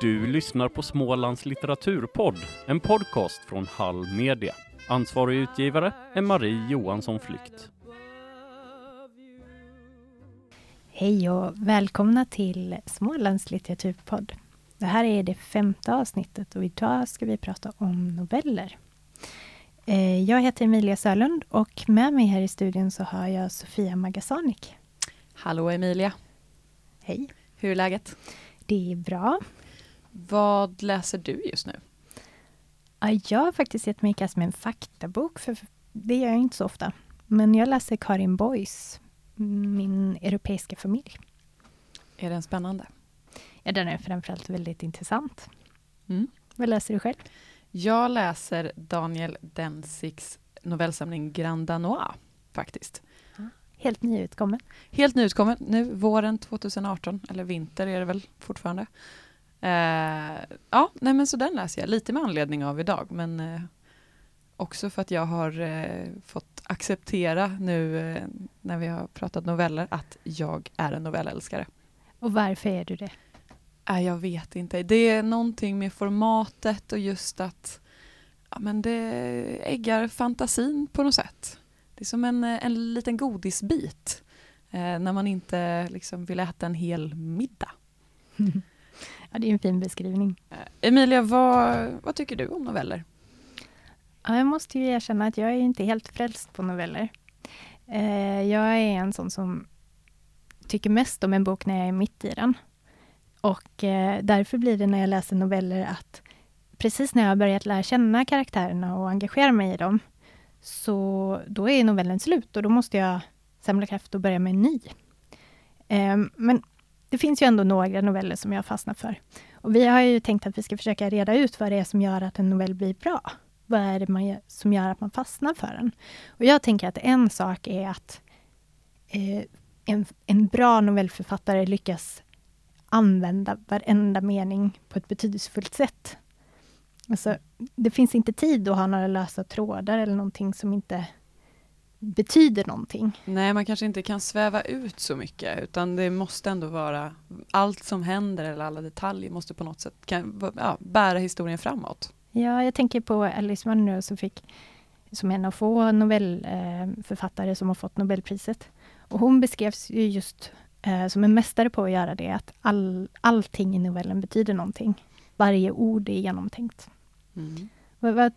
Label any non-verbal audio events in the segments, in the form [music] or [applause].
Du lyssnar på Smålands litteraturpodd, en podcast från Hall Media. Ansvarig utgivare är Marie Johansson Flykt. Hej och välkomna till Smålands litteraturpodd. Det här är det femte avsnittet och idag ska vi prata om noveller. Eh, jag heter Emilia Sörlund och med mig här i studion så har jag Sofia Magasanik. Hallå Emilia! Hej! Hur är läget? Det är bra. Vad läser du just nu? jag har faktiskt gett mig i kast med en faktabok, för det gör jag inte så ofta. Men jag läser Karin Boys, Min europeiska familj. Är den spännande? Ja, den är framförallt väldigt intressant. Mm. Vad läser du själv? Jag läser Daniel Denziks novellsamling Grand Danois, faktiskt. Helt nyutkommen. Helt nyutkommen nu, våren 2018, eller vinter är det väl fortfarande. Eh, ja, nej men så den läser jag, lite med anledning av idag, men eh, också för att jag har eh, fått acceptera nu eh, när vi har pratat noveller att jag är en novellälskare. Och varför är du det? Äh, jag vet inte. Det är någonting med formatet och just att ja, men det äggar fantasin på något sätt. Det är som en, en liten godisbit eh, när man inte liksom vill äta en hel middag. [laughs] ja, det är en fin beskrivning. Eh, Emilia, vad, vad tycker du om noveller? Ja, jag måste ju erkänna att jag är inte helt frälst på noveller. Eh, jag är en sån som tycker mest om en bok när jag är mitt i den. Och eh, därför blir det när jag läser noveller att precis när jag har börjat lära känna karaktärerna och engagera mig i dem, så då är novellen slut och då måste jag samla kraft och börja med en ny. Eh, men det finns ju ändå några noveller som jag fastnat för. Och vi har ju tänkt att vi ska försöka reda ut vad det är som gör att en novell blir bra. Vad är det man gör, som gör att man fastnar för den? Och jag tänker att en sak är att eh, en, en bra novellförfattare lyckas använda varenda mening på ett betydelsefullt sätt. Alltså, det finns inte tid att ha några lösa trådar eller någonting som inte betyder någonting. Nej, man kanske inte kan sväva ut så mycket utan det måste ändå vara allt som händer eller alla detaljer måste på något sätt kan, ja, bära historien framåt. Ja, jag tänker på Alice Munro som fick som en av få novellförfattare som har fått Nobelpriset. Och hon beskrevs ju just eh, som en mästare på att göra det, att all, allting i novellen betyder någonting. Varje ord är genomtänkt. Mm. Vad, vad,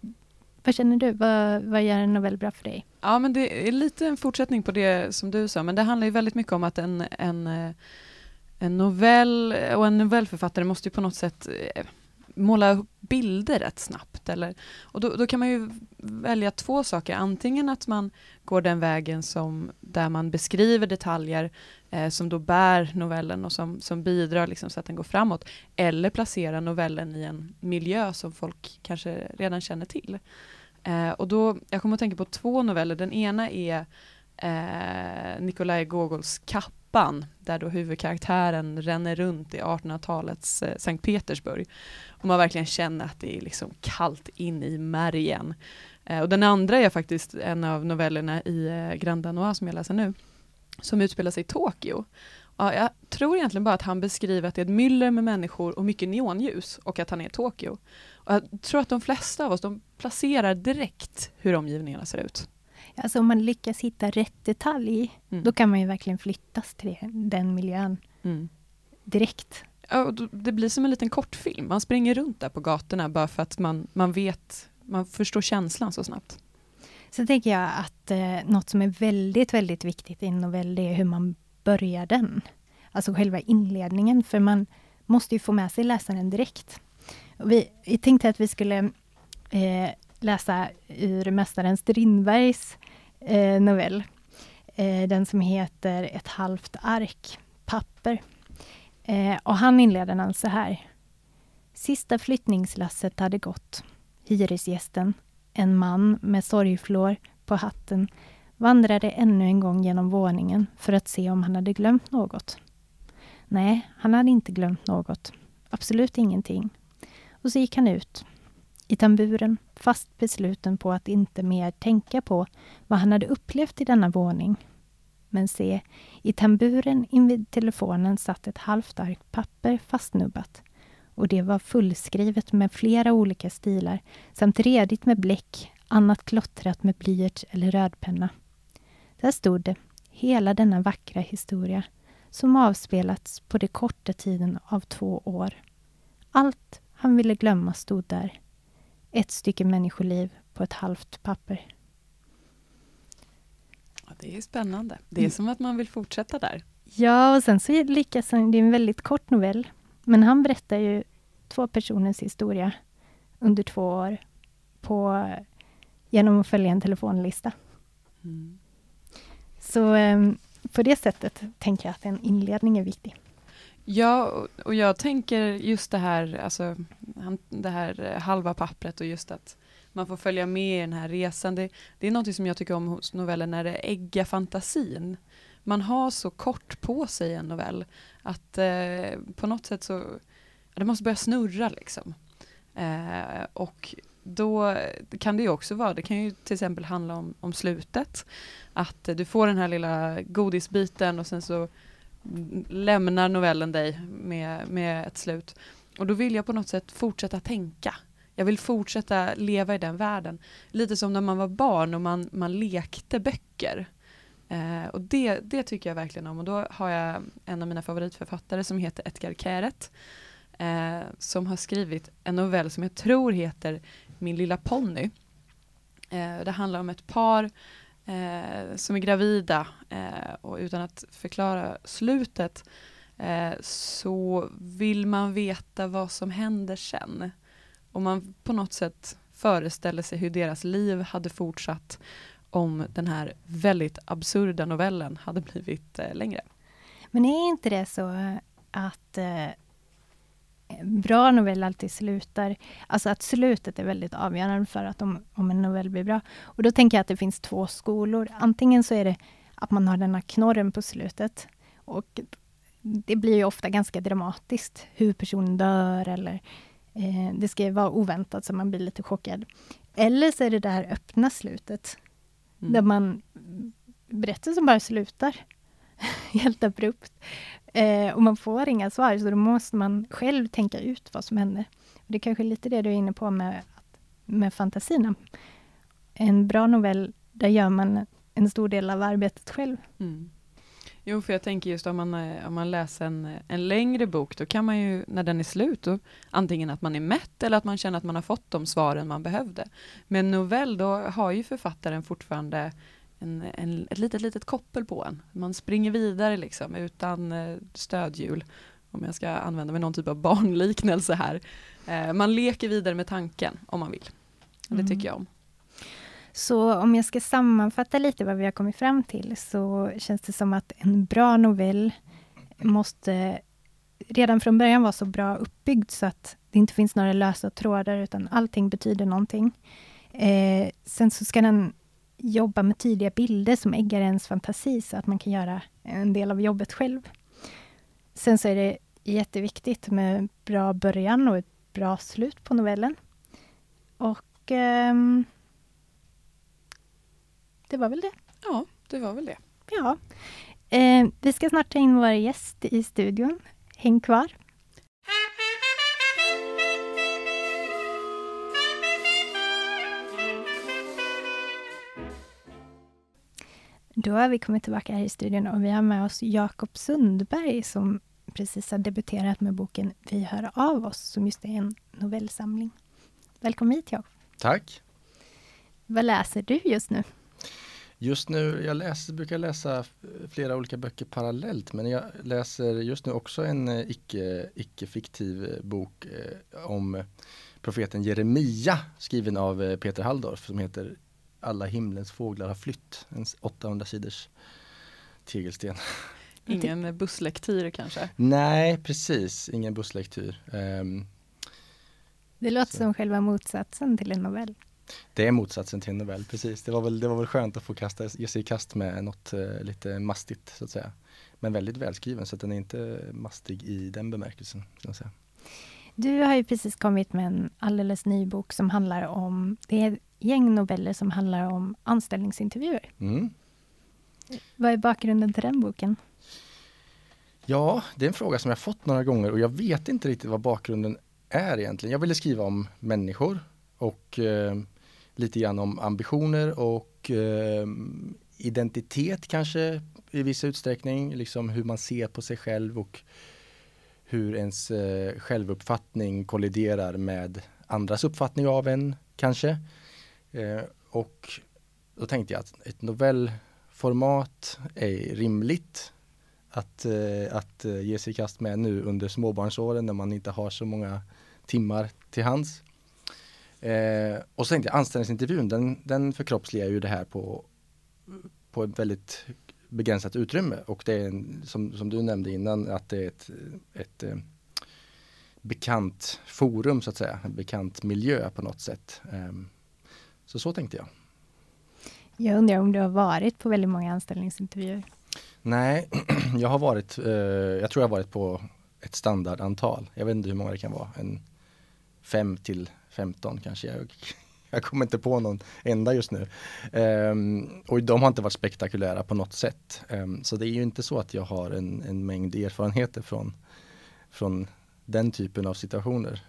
vad, känner du? Vad, vad gör en novell bra för dig? Ja, men det är lite en fortsättning på det som du sa, men det handlar ju väldigt mycket om att en, en, eh, en novell och en novellförfattare måste ju på något sätt eh, måla upp bilder rätt snabbt. Eller, och då, då, kan man ju välja två saker. Antingen att man går den vägen som, där man beskriver detaljer eh, som då bär novellen och som, som bidrar liksom så att den går framåt. Eller placera novellen i en miljö som folk kanske redan känner till. Eh, och då, jag kommer att tänka på två noveller. Den ena är eh, Nikolaj Gogols Kappan, där då huvudkaraktären ränner runt i 1800-talets eh, Sankt Petersburg. Och man verkligen känner att det är liksom kallt in i märgen. Eh, och den andra är faktiskt en av novellerna i eh, Grand Danois som jag läser nu, som utspelar sig i Tokyo. Ja, jag tror egentligen bara att han beskriver att det är ett myller med människor och mycket neonljus och att han är i Tokyo. Och jag tror att de flesta av oss, de placerar direkt hur omgivningarna ser ut. Alltså om man lyckas hitta rätt detalj, mm. då kan man ju verkligen flyttas till den miljön mm. direkt. Ja, det blir som en liten kortfilm. Man springer runt där på gatorna bara för att man, man vet, man förstår känslan så snabbt. Sen tänker jag att eh, något som är väldigt, väldigt viktigt i en novell, det är hur man börjar den. Alltså själva inledningen, för man måste ju få med sig läsaren direkt. Vi, vi tänkte att vi skulle eh, läsa ur Mästaren Strindbergs eh, novell. Eh, den som heter Ett halvt ark papper. Eh, och han inleder den så här. Sista flyttningslasset hade gått. Hyresgästen, en man med sorgflår på hatten, vandrade ännu en gång genom våningen för att se om han hade glömt något. Nej, han hade inte glömt något. Absolut ingenting. Och så gick han ut i tamburen, fast besluten på att inte mer tänka på vad han hade upplevt i denna våning. Men se, i tamburen invid telefonen satt ett halvt ark papper fastnubbat och det var fullskrivet med flera olika stilar samt redigt med bläck, annat klottrat med blyerts eller rödpenna. Där stod det, hela denna vackra historia som avspelats på den korta tiden av två år. Allt han ville glömma stod där. Ett stycke människoliv på ett halvt papper. Ja, det är spännande. Det är som att man vill fortsätta där. Ja, och sen så lyckas han, det är en väldigt kort novell, men han berättar ju två personers historia under två år på, genom att följa en telefonlista. Mm. Så um, på det sättet tänker jag att en inledning är viktig. Ja, och jag tänker just det här, alltså det här halva pappret och just att man får följa med i den här resan. Det, det är något som jag tycker om hos noveller när det äggar fantasin. Man har så kort på sig en novell att eh, på något sätt så, det måste börja snurra liksom. Eh, och då kan det ju också vara, det kan ju till exempel handla om, om slutet. Att du får den här lilla godisbiten och sen så lämnar novellen dig med, med ett slut. Och då vill jag på något sätt fortsätta tänka. Jag vill fortsätta leva i den världen. Lite som när man var barn och man, man lekte böcker. Eh, och det, det tycker jag verkligen om. Och då har jag en av mina favoritförfattare som heter Edgar Keret. Eh, som har skrivit en novell som jag tror heter Min lilla ponny. Eh, det handlar om ett par eh, som är gravida eh, och utan att förklara slutet eh, så vill man veta vad som händer sen. Och man på något sätt föreställer sig hur deras liv hade fortsatt om den här väldigt absurda novellen hade blivit eh, längre. Men är inte det så eh, att eh, bra novell alltid slutar, alltså att slutet är väldigt avgörande för att om, om en novell blir bra. Och då tänker jag att det finns två skolor. Antingen så är det att man har den här knorren på slutet och det blir ju ofta ganska dramatiskt hur personen dör eller eh, det ska vara oväntat så man blir lite chockad. Eller så är det det här öppna slutet mm. där man berättelsen bara slutar [laughs] helt abrupt. Eh, och man får inga svar, så då måste man själv tänka ut vad som hände. Och det är kanske lite det du är inne på med, med fantasierna. En bra novell, där gör man en stor del av arbetet själv. Mm. Jo, för jag tänker just om man, eh, om man läser en, en längre bok, då kan man ju, när den är slut, då, antingen att man är mätt eller att man känner att man har fått de svaren man behövde. Men novell, då har ju författaren fortfarande en, en, ett litet, litet koppel på en. Man springer vidare liksom utan eh, stödhjul. Om jag ska använda mig någon typ av barnliknelse här. Eh, man leker vidare med tanken om man vill. Det mm. tycker jag om. Så om jag ska sammanfatta lite vad vi har kommit fram till, så känns det som att en bra novell måste redan från början vara så bra uppbyggd, så att det inte finns några lösa trådar, utan allting betyder någonting. Eh, sen så ska den jobba med tydliga bilder som äggar ens fantasi, så att man kan göra en del av jobbet själv. Sen så är det jätteviktigt med bra början och ett bra slut på novellen. Och eh, det var väl det. Ja, det var väl det. Ja. Eh, vi ska snart ta in vår gäst i studion. Häng kvar. Då har vi kommit tillbaka här i studion och vi har med oss Jakob Sundberg som precis har debuterat med boken Vi hör av oss, som just är en novellsamling. Välkommen hit Jakob. Tack. Vad läser du just nu? Just nu, jag läser, brukar läsa flera olika böcker parallellt men jag läser just nu också en eh, icke, icke fiktiv eh, bok eh, om profeten Jeremia skriven av Peter Halldorf som heter Alla himlens fåglar har flytt. En 800 sidors tegelsten. [laughs] Ingen busslektyr kanske? Nej, precis. Ingen busslektyr. Um, det låter så. som själva motsatsen till en novell. Det är motsatsen till en novell, precis. Det var väl, det var väl skönt att få kasta, ge sig i kast med något eh, lite mastigt så att säga. Men väldigt välskriven så att den är inte mastig i den bemärkelsen. Så säga. Du har ju precis kommit med en alldeles ny bok som handlar om, det är ett gäng noveller som handlar om anställningsintervjuer. Mm. Vad är bakgrunden till den boken? Ja, det är en fråga som jag fått några gånger och jag vet inte riktigt vad bakgrunden är egentligen. Jag ville skriva om människor och eh, lite grann om ambitioner och eh, identitet kanske i viss utsträckning, liksom hur man ser på sig själv och hur ens eh, självuppfattning kolliderar med andras uppfattning av en kanske. Eh, och då tänkte jag att ett novellformat är rimligt att, eh, att eh, ge sig i kast med nu under småbarnsåren när man inte har så många timmar till hands. Eh, och så tänkte jag anställningsintervjun, den, den förkroppsligar ju det här på, på ett väldigt begränsat utrymme och det är en, som, som du nämnde innan att det är ett, ett eh, bekant forum så att säga, en bekant miljö på något sätt. Eh, så så tänkte jag. Jag undrar om du har varit på väldigt många anställningsintervjuer? Nej, [clears throat] jag har varit, eh, jag tror jag har varit på ett standardantal. Jag vet inte hur många det kan vara, en 5 till 15 kanske. Jag, jag kommer inte på någon enda just nu. Um, och de har inte varit spektakulära på något sätt. Um, så det är ju inte så att jag har en, en mängd erfarenheter från, från den typen av situationer.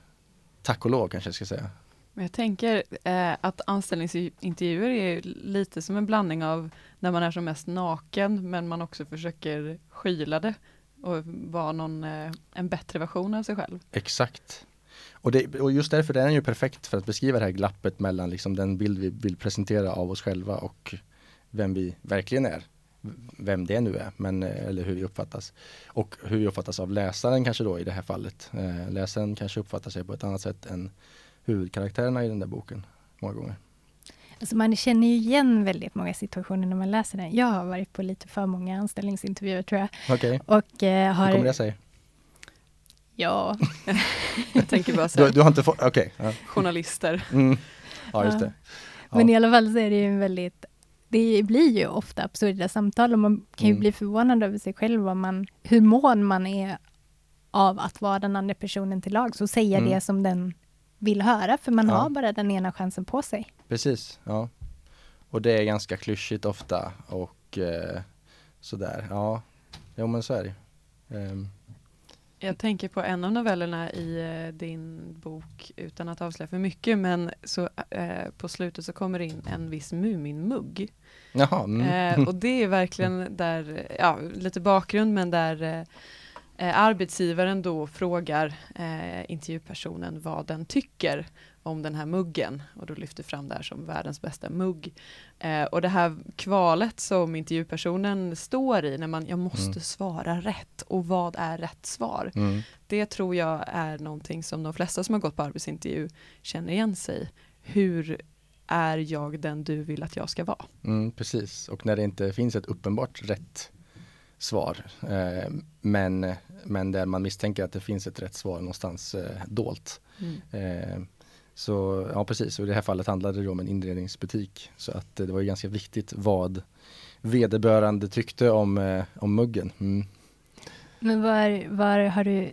Tack och lov kanske jag ska säga. Men jag tänker eh, att anställningsintervjuer är lite som en blandning av när man är som mest naken men man också försöker skyla det och vara någon, eh, en bättre version av sig själv. Exakt. Och, det, och just därför är den ju perfekt för att beskriva det här glappet mellan liksom den bild vi vill presentera av oss själva och vem vi verkligen är. Vem det nu är, men, eh, eller hur vi uppfattas. Och hur vi uppfattas av läsaren kanske då i det här fallet. Eh, läsaren kanske uppfattar sig på ett annat sätt än huvudkaraktärerna i den där boken många gånger. Alltså man känner ju igen väldigt många situationer när man läser den. Jag har varit på lite för många anställningsintervjuer tror jag. Okej, okay. eh, har... hur kommer det sig? Ja. [laughs] jag tänker bara så du, du, har inte fått, okej. Okay. Ja. Journalister. Mm. Ja, just det. Ja. Men i alla fall så är det ju en väldigt det blir ju ofta absurda samtal och man kan ju mm. bli förvånad över sig själv vad man, hur mån man är av att vara den andra personen till lag, så säga mm. det som den vill höra, för man ja. har bara den ena chansen på sig. Precis, ja. Och det är ganska klyschigt ofta och eh, sådär, ja. Jo men så är det. Um. Jag tänker på en av novellerna i eh, din bok, utan att avslöja för mycket, men så eh, på slutet så kommer det in en viss Muminmugg. Jaha. Mm. Eh, och det är [laughs] verkligen där, ja, lite bakgrund, men där eh, Eh, arbetsgivaren då frågar eh, intervjupersonen vad den tycker om den här muggen och då lyfter fram det här som världens bästa mugg. Eh, och det här kvalet som intervjupersonen står i när man, jag måste mm. svara rätt och vad är rätt svar? Mm. Det tror jag är någonting som de flesta som har gått på arbetsintervju känner igen sig. Hur är jag den du vill att jag ska vara? Mm, precis, och när det inte finns ett uppenbart rätt svar. Eh, men, men där man misstänker att det finns ett rätt svar någonstans eh, dolt. Mm. Eh, så ja precis, och i det här fallet handlade det om en inredningsbutik. Så att det var ju ganska viktigt vad vederbörande tyckte om, om muggen. Mm. Men var, var har du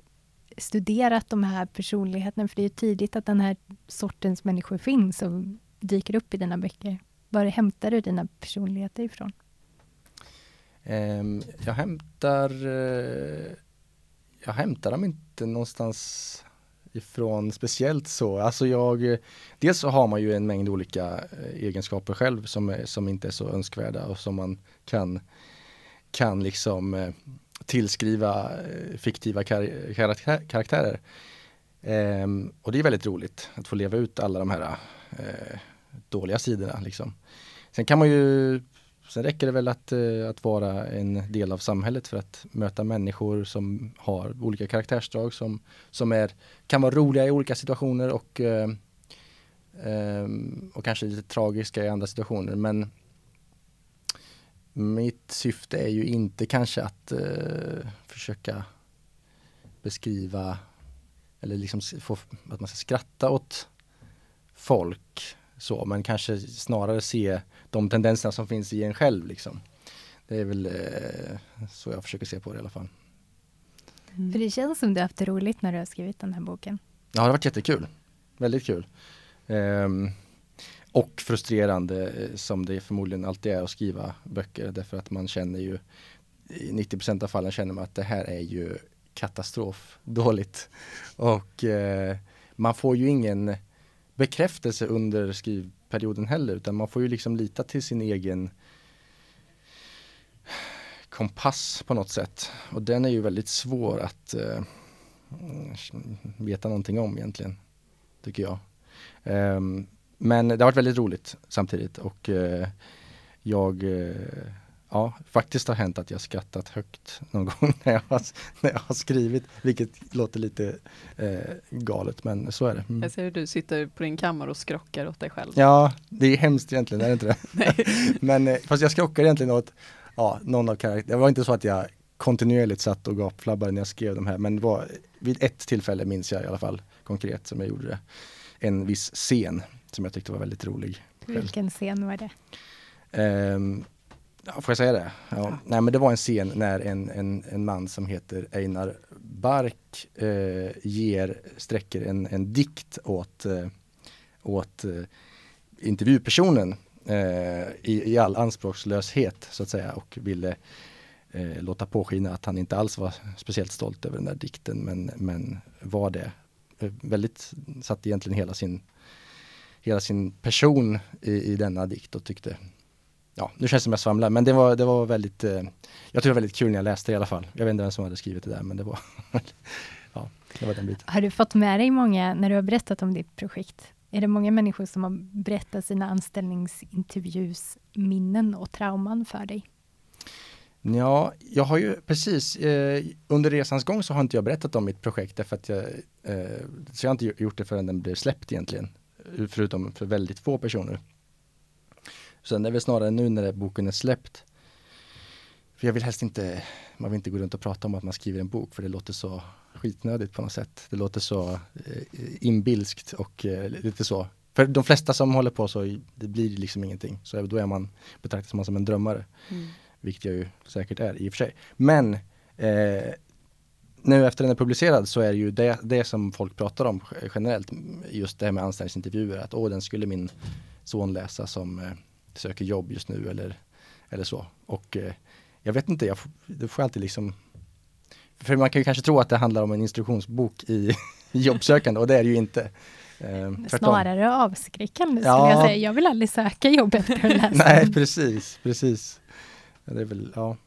studerat de här personligheterna? För det är tidigt att den här sortens människor finns och dyker upp i dina böcker. Var hämtar du dina personligheter ifrån? Ehm, jag hämtar eh, Jag hämtar dem inte någonstans ifrån speciellt så. Alltså jag, dels så har man ju en mängd olika eh, egenskaper själv som, som inte är så önskvärda och som man kan, kan liksom eh, tillskriva fiktiva kar karaktärer. Ehm, och det är väldigt roligt att få leva ut alla de här eh, dåliga sidorna. Liksom. Sen kan man ju Sen räcker det väl att, eh, att vara en del av samhället för att möta människor som har olika karaktärsdrag som, som är, kan vara roliga i olika situationer och, eh, eh, och kanske lite tragiska i andra situationer. Men mitt syfte är ju inte kanske att försöka beskriva eller liksom få att man ska skratta åt folk så, men kanske snarare se de tendenserna som finns i en själv liksom. Det är väl eh, så jag försöker se på det i alla fall. Mm. För det känns som du har haft det roligt när du har skrivit den här boken. Ja, det har varit jättekul. Väldigt kul. Um, och frustrerande eh, som det förmodligen alltid är att skriva böcker därför att man känner ju i 90% av fallen känner man att det här är ju katastrof dåligt. Och eh, man får ju ingen bekräftelse under skrivperioden heller utan man får ju liksom lita till sin egen kompass på något sätt. Och den är ju väldigt svår att eh, veta någonting om egentligen, tycker jag. Um, men det har varit väldigt roligt samtidigt och eh, jag eh, Ja, faktiskt har hänt att jag skrattat högt någon [laughs] gång när jag har, när jag har skrivit, vilket låter lite eh, galet, men så är det. Mm. Jag ser hur du sitter på din kammare och skrockar åt dig själv. Ja, det är hemskt egentligen, är det inte det? [laughs] [laughs] men eh, fast jag skrockar egentligen åt ja, någon av karaktärerna. Det var inte så att jag kontinuerligt satt och gapflabbade när jag skrev de här, men det var vid ett tillfälle minns jag i alla fall konkret som jag gjorde det. En viss scen som jag tyckte var väldigt rolig. Vilken scen var det? Um, ja, får jag säga det? Ja. ja. Nej men det var en scen när en, en, en man som heter Einar Bark eh, ger, sträcker en, en dikt åt, eh, åt eh, intervjupersonen eh, i, i all anspråkslöshet så att säga och ville eh, låta påskina att han inte alls var speciellt stolt över den där dikten men, men var det. Eh, väldigt, satt egentligen hela sin, hela sin person i, i denna dikt och tyckte Ja, nu känns det som jag svamlar men det var, det var väldigt eh, Jag tyckte det var väldigt kul när jag läste det i alla fall. Jag vet inte vem som hade skrivit det där men det var [laughs] Ja, det var den biten. Har du fått med dig många när du har berättat om ditt projekt? Är det många människor som har berättat sina anställningsintervjusminnen och trauman för dig? Ja, jag har ju precis eh, under resans gång så har inte jag berättat om mitt projekt därför att jag, eh, så jag har inte gjort det förrän den blev släppt egentligen. Förutom för väldigt få personer. Sen är det väl snarare nu när boken är släppt. För jag vill helst inte, man vill inte gå runt och prata om att man skriver en bok för det låter så skitnödigt på något sätt. Det låter så eh, inbilskt och eh, lite så. För de flesta som håller på så, det blir liksom ingenting. Så då är man, betraktas man som en drömmare. Mm. Vilket jag ju säkert är i och för sig. Men eh, nu efter den är publicerad så är det ju det, det som folk pratar om generellt. Just det här med anställningsintervjuer. Att åh, den skulle min son läsa som eh, söker jobb just nu eller, eller så. Och eh, jag vet inte, jag får, det får alltid liksom för man kan ju kanske tro att det handlar om en instruktionsbok i [laughs] jobbsökande och det är det ju inte. Eh, Snarare avskräckande ja. skulle jag säga. Jag vill aldrig söka jobb efter att läsa Nej, precis, precis. Det är väl, ja.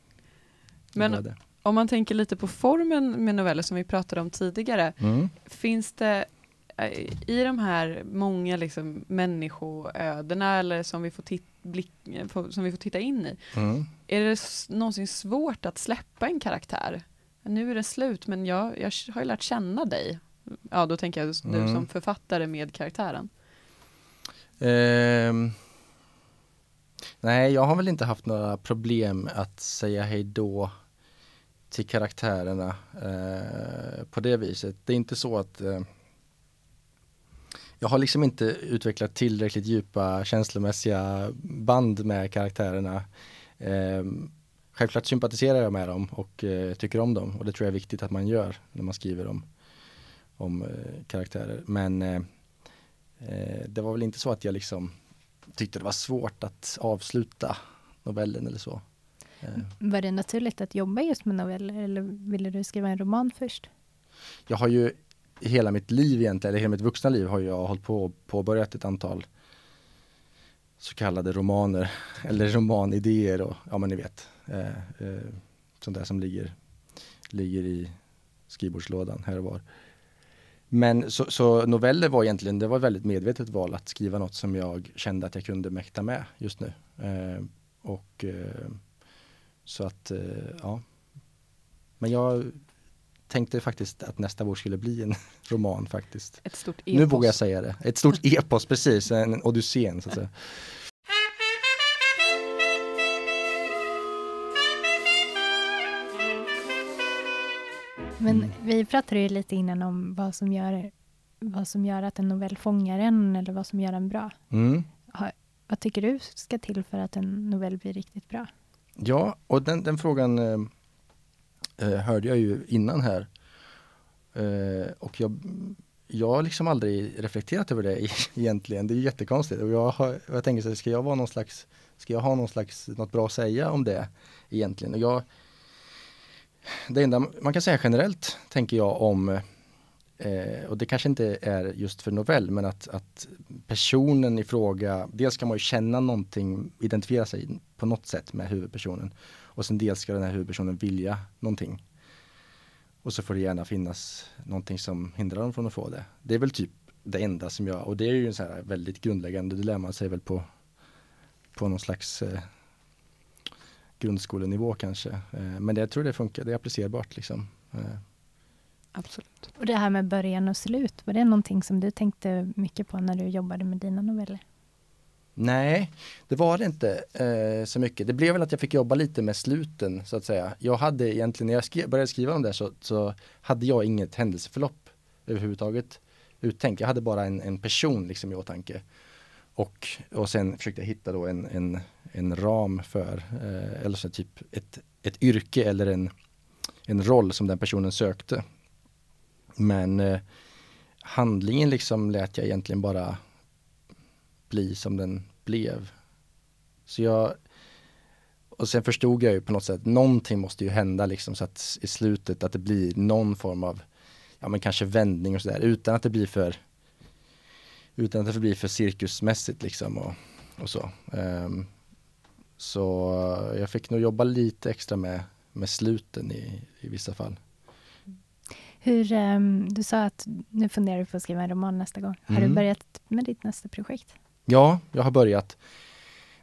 Men om man tänker lite på formen med noveller som vi pratade om tidigare. Mm. Finns det i de här många liksom människoödena eller som vi får, tit blick, som vi får titta in i. Mm. Är det någonsin svårt att släppa en karaktär? Nu är det slut men jag, jag har ju lärt känna dig. Ja, då tänker jag du mm. som författare med karaktären. Um, nej, jag har väl inte haft några problem att säga hej då till karaktärerna uh, på det viset. Det är inte så att uh, jag har liksom inte utvecklat tillräckligt djupa känslomässiga band med karaktärerna. Um, självklart sympatiserar jag med dem och uh, tycker om dem och det tror jag är viktigt att man gör när man skriver om, om uh, karaktärer. Men uh, det var väl inte så att jag liksom tyckte det var svårt att avsluta novellen eller så. Var det naturligt att jobba just med noveller eller ville du skriva en roman först? Jag har ju hela mitt liv egentligen, eller hela mitt vuxna liv har jag hållit på och påbörjat ett antal så kallade romaner [laughs] eller romanidéer och ja men ni vet eh, eh, sånt där som ligger, ligger i skrivbordslådan här och var. Men så, så, noveller var egentligen, det var ett väldigt medvetet val att skriva något som jag kände att jag kunde mäkta med just nu. Eh, och eh, så att, eh, ja. Men jag tänkte faktiskt att nästa bok skulle bli en [laughs] roman faktiskt. Ett stort epos. Nu vågar jag säga det. Ett stort [laughs] epos, precis. En odyssén så att säga. Men mm. vi pratade ju lite innan om vad som gör, vad som gör att en novell fångar en eller vad som gör den bra. Mm. Ha, vad tycker du ska till för att en novell blir riktigt bra? Ja, och den, den frågan eh, hörde jag ju innan här. Eh, och jag, jag har liksom aldrig reflekterat över det [laughs] egentligen. Det är jättekonstigt. Och jag, har, jag tänker så ska jag vara någon slags, ska jag ha någon slags, något bra att säga om det egentligen? Och jag, det enda man kan säga generellt, tänker jag om, eh, och det kanske inte är just för novell, men att, att personen i fråga, dels kan man ju känna någonting, identifiera sig på något sätt med huvudpersonen. Och sen dels ska den här huvudpersonen vilja någonting. Och så får det gärna finnas någonting som hindrar dem från att få det. Det är väl typ det enda som jag, och det är ju en så här väldigt grundläggande, det lär man sig väl på, på någon slags eh, grundskolenivå kanske. Eh, men det, jag tror det funkar, det är applicerbart liksom. Eh. Absolut. Och det här med början och slut, var det någonting som du tänkte mycket på när du jobbade med dina noveller? Nej, det var det inte eh, så mycket. Det blev väl att jag fick jobba lite med sluten så att säga. Jag hade egentligen, när jag skrev, började skriva om det så, så hade jag inget händelseförlopp överhuvudtaget uttänkt. Jag hade bara en, en person liksom i åtanke. Och, och sen försökte jag hitta då en, en, en ram för, eh, eller så typ ett, ett yrke eller en, en roll som den personen sökte. Men eh, handlingen liksom lät jag egentligen bara bli som den blev. Så jag och sen förstod jag ju på något sätt, någonting måste ju hända liksom så att i slutet att det blir någon form av, ja men kanske vändning och sådär utan att det blir för utan att det blir för cirkusmässigt liksom och, och så. Um, så jag fick nog jobba lite extra med, med sluten i, i vissa fall. Hur, um, du sa att nu funderar du på att skriva en roman nästa gång. Har Mm. du börjat med ditt nästa projekt? Ja, jag har börjat.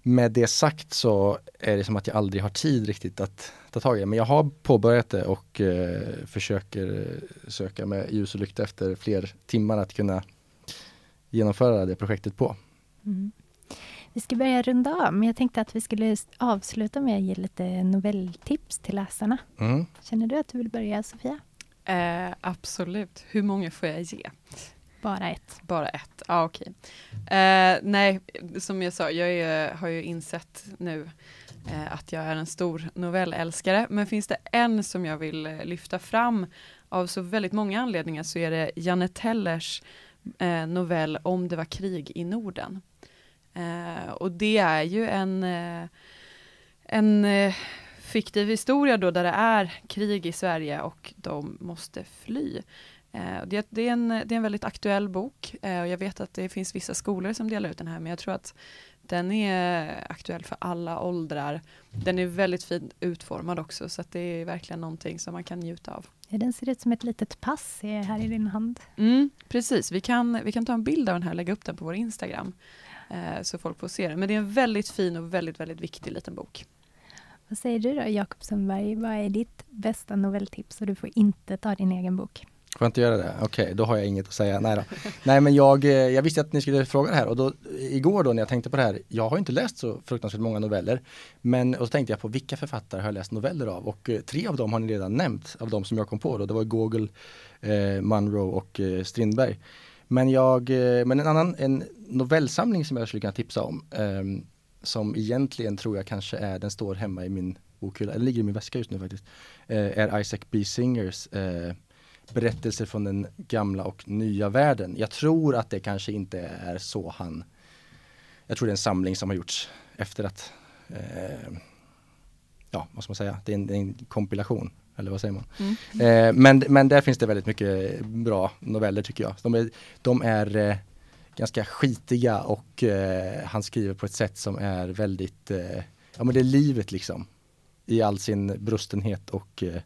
Med det sagt så är det som att jag aldrig har tid riktigt att ta tag i det. Men jag har påbörjat det och eh, försöker eh, söka med ljus och lykta efter fler timmar att kunna genomföra det projektet på. Mm. Vi ska börja runda av, men jag tänkte att vi skulle avsluta med att ge lite novelltips till läsarna. Mm. Känner du att du vill börja, Sofia? Eh, absolut. Hur många får jag ge? Bara ett. Bara ett? Ja, okej. Eh, nej, som jag sa, jag är, har ju insett nu eh, att jag är en stor novellälskare. Men finns det en som jag vill eh, lyfta fram av så väldigt många anledningar så är det Janne Tellers eh, novell Om det var krig i Norden. Eh, och det är ju en, en fiktiv historia då där det är krig i Sverige och de måste fly. Eh, Det, det, är en, det är en väldigt aktuell bok eh, och jag vet att det finns vissa skolor som delar ut den här men jag tror att den är aktuell för alla åldrar. Den är väldigt fint utformad också så det är verkligen någonting som man kan njuta av. Den ser ut som ett litet pass här i din hand. Mm, precis, vi kan, vi kan ta en bild av den här och lägga upp den på vår Instagram eh, så folk får se den. Men det är en väldigt fin och väldigt, väldigt viktig liten bok. Vad säger du då, Jakob Sundberg? Vad är ditt bästa novelltips? Och du får inte ta din egen bok. Får jag inte göra det? Okej, då har jag inget att säga. Nej, då. Nej men jag, eh, jag visste att ni skulle fråga det här och då igår då när jag tänkte på det här, jag har inte läst så fruktansvärt många noveller. Men och så tänkte jag på vilka författare har jag läst noveller av? Och eh, tre av dem har ni redan nämnt, av de som jag kom på då. Det var Gogol, eh, Munro och eh, Strindberg. Men jag, eh, men en annan, en novellsamling som jag skulle kunna tipsa om, eh, som egentligen tror jag kanske är, den står hemma i min bokhylla, eller ligger i min väska just nu faktiskt, eh, är Isaac B. Singers eh, berättelser från den gamla och nya världen. Jag tror att det kanske inte är så han Jag tror det är en samling som har gjorts efter att eh, Ja, vad ska man säga? Det är en, en kompilation. Eller vad säger man? Mm. Eh, men, men där finns det väldigt mycket bra noveller tycker jag. De är, de är eh, ganska skitiga och eh, han skriver på ett sätt som är väldigt eh, Ja men det är livet liksom. I all sin brustenhet och eh,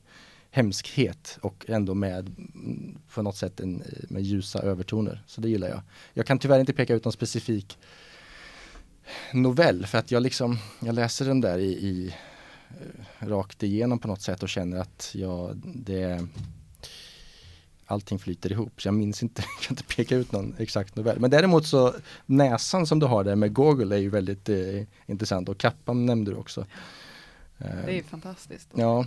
hemskhet och ändå med mm, på något sätt en, eh, med ljusa övertoner. Så det gillar jag. Jag kan tyvärr inte peka ut någon specifik novell för att jag liksom, jag läser den där i, i eh, rakt igenom på något sätt och känner att jag, det allting flyter ihop. Så jag minns inte, [laughs] jag kan inte peka ut någon exakt novell. Men däremot så näsan som du har där med Google är ju väldigt eh, intressant och kappan nämnde du också. Det är ju fantastiskt. Ja,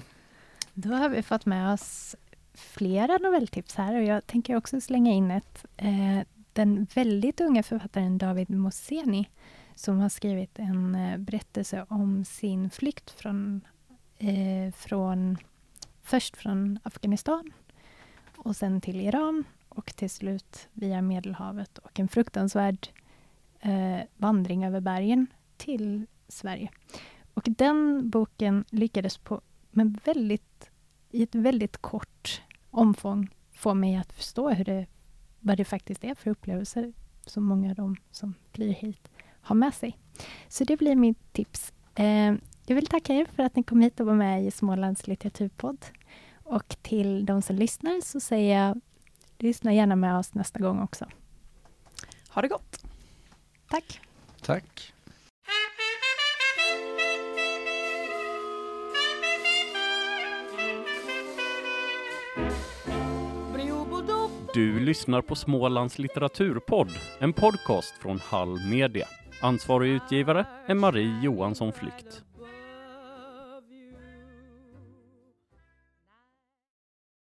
Då har vi fått med oss flera novelltips här och jag tänker också slänga in ett. Eh, den väldigt unga författaren David Moseni som har skrivit en eh, berättelse om sin flykt från, eh, från först från Afghanistan och sen till Iran och till slut via Medelhavet och en fruktansvärd eh, vandring över bergen till Sverige. Och den boken lyckades på med väldigt i ett väldigt kort omfång få mig att förstå hur det, vad det faktiskt är för upplevelser som många av dem som flyr hit har med sig. Så det blir mitt tips. Eh, jag vill tacka er för att ni kom hit och var med i Smålands litteraturpodd. Och till de som lyssnar så säger jag, lyssna gärna med oss nästa gång också. Ha det gott! Tack! Tack! Du lyssnar på Smålands litteraturpodd, en podcast från Hall Media. Ansvarig utgivare är Marie Johansson Flykt.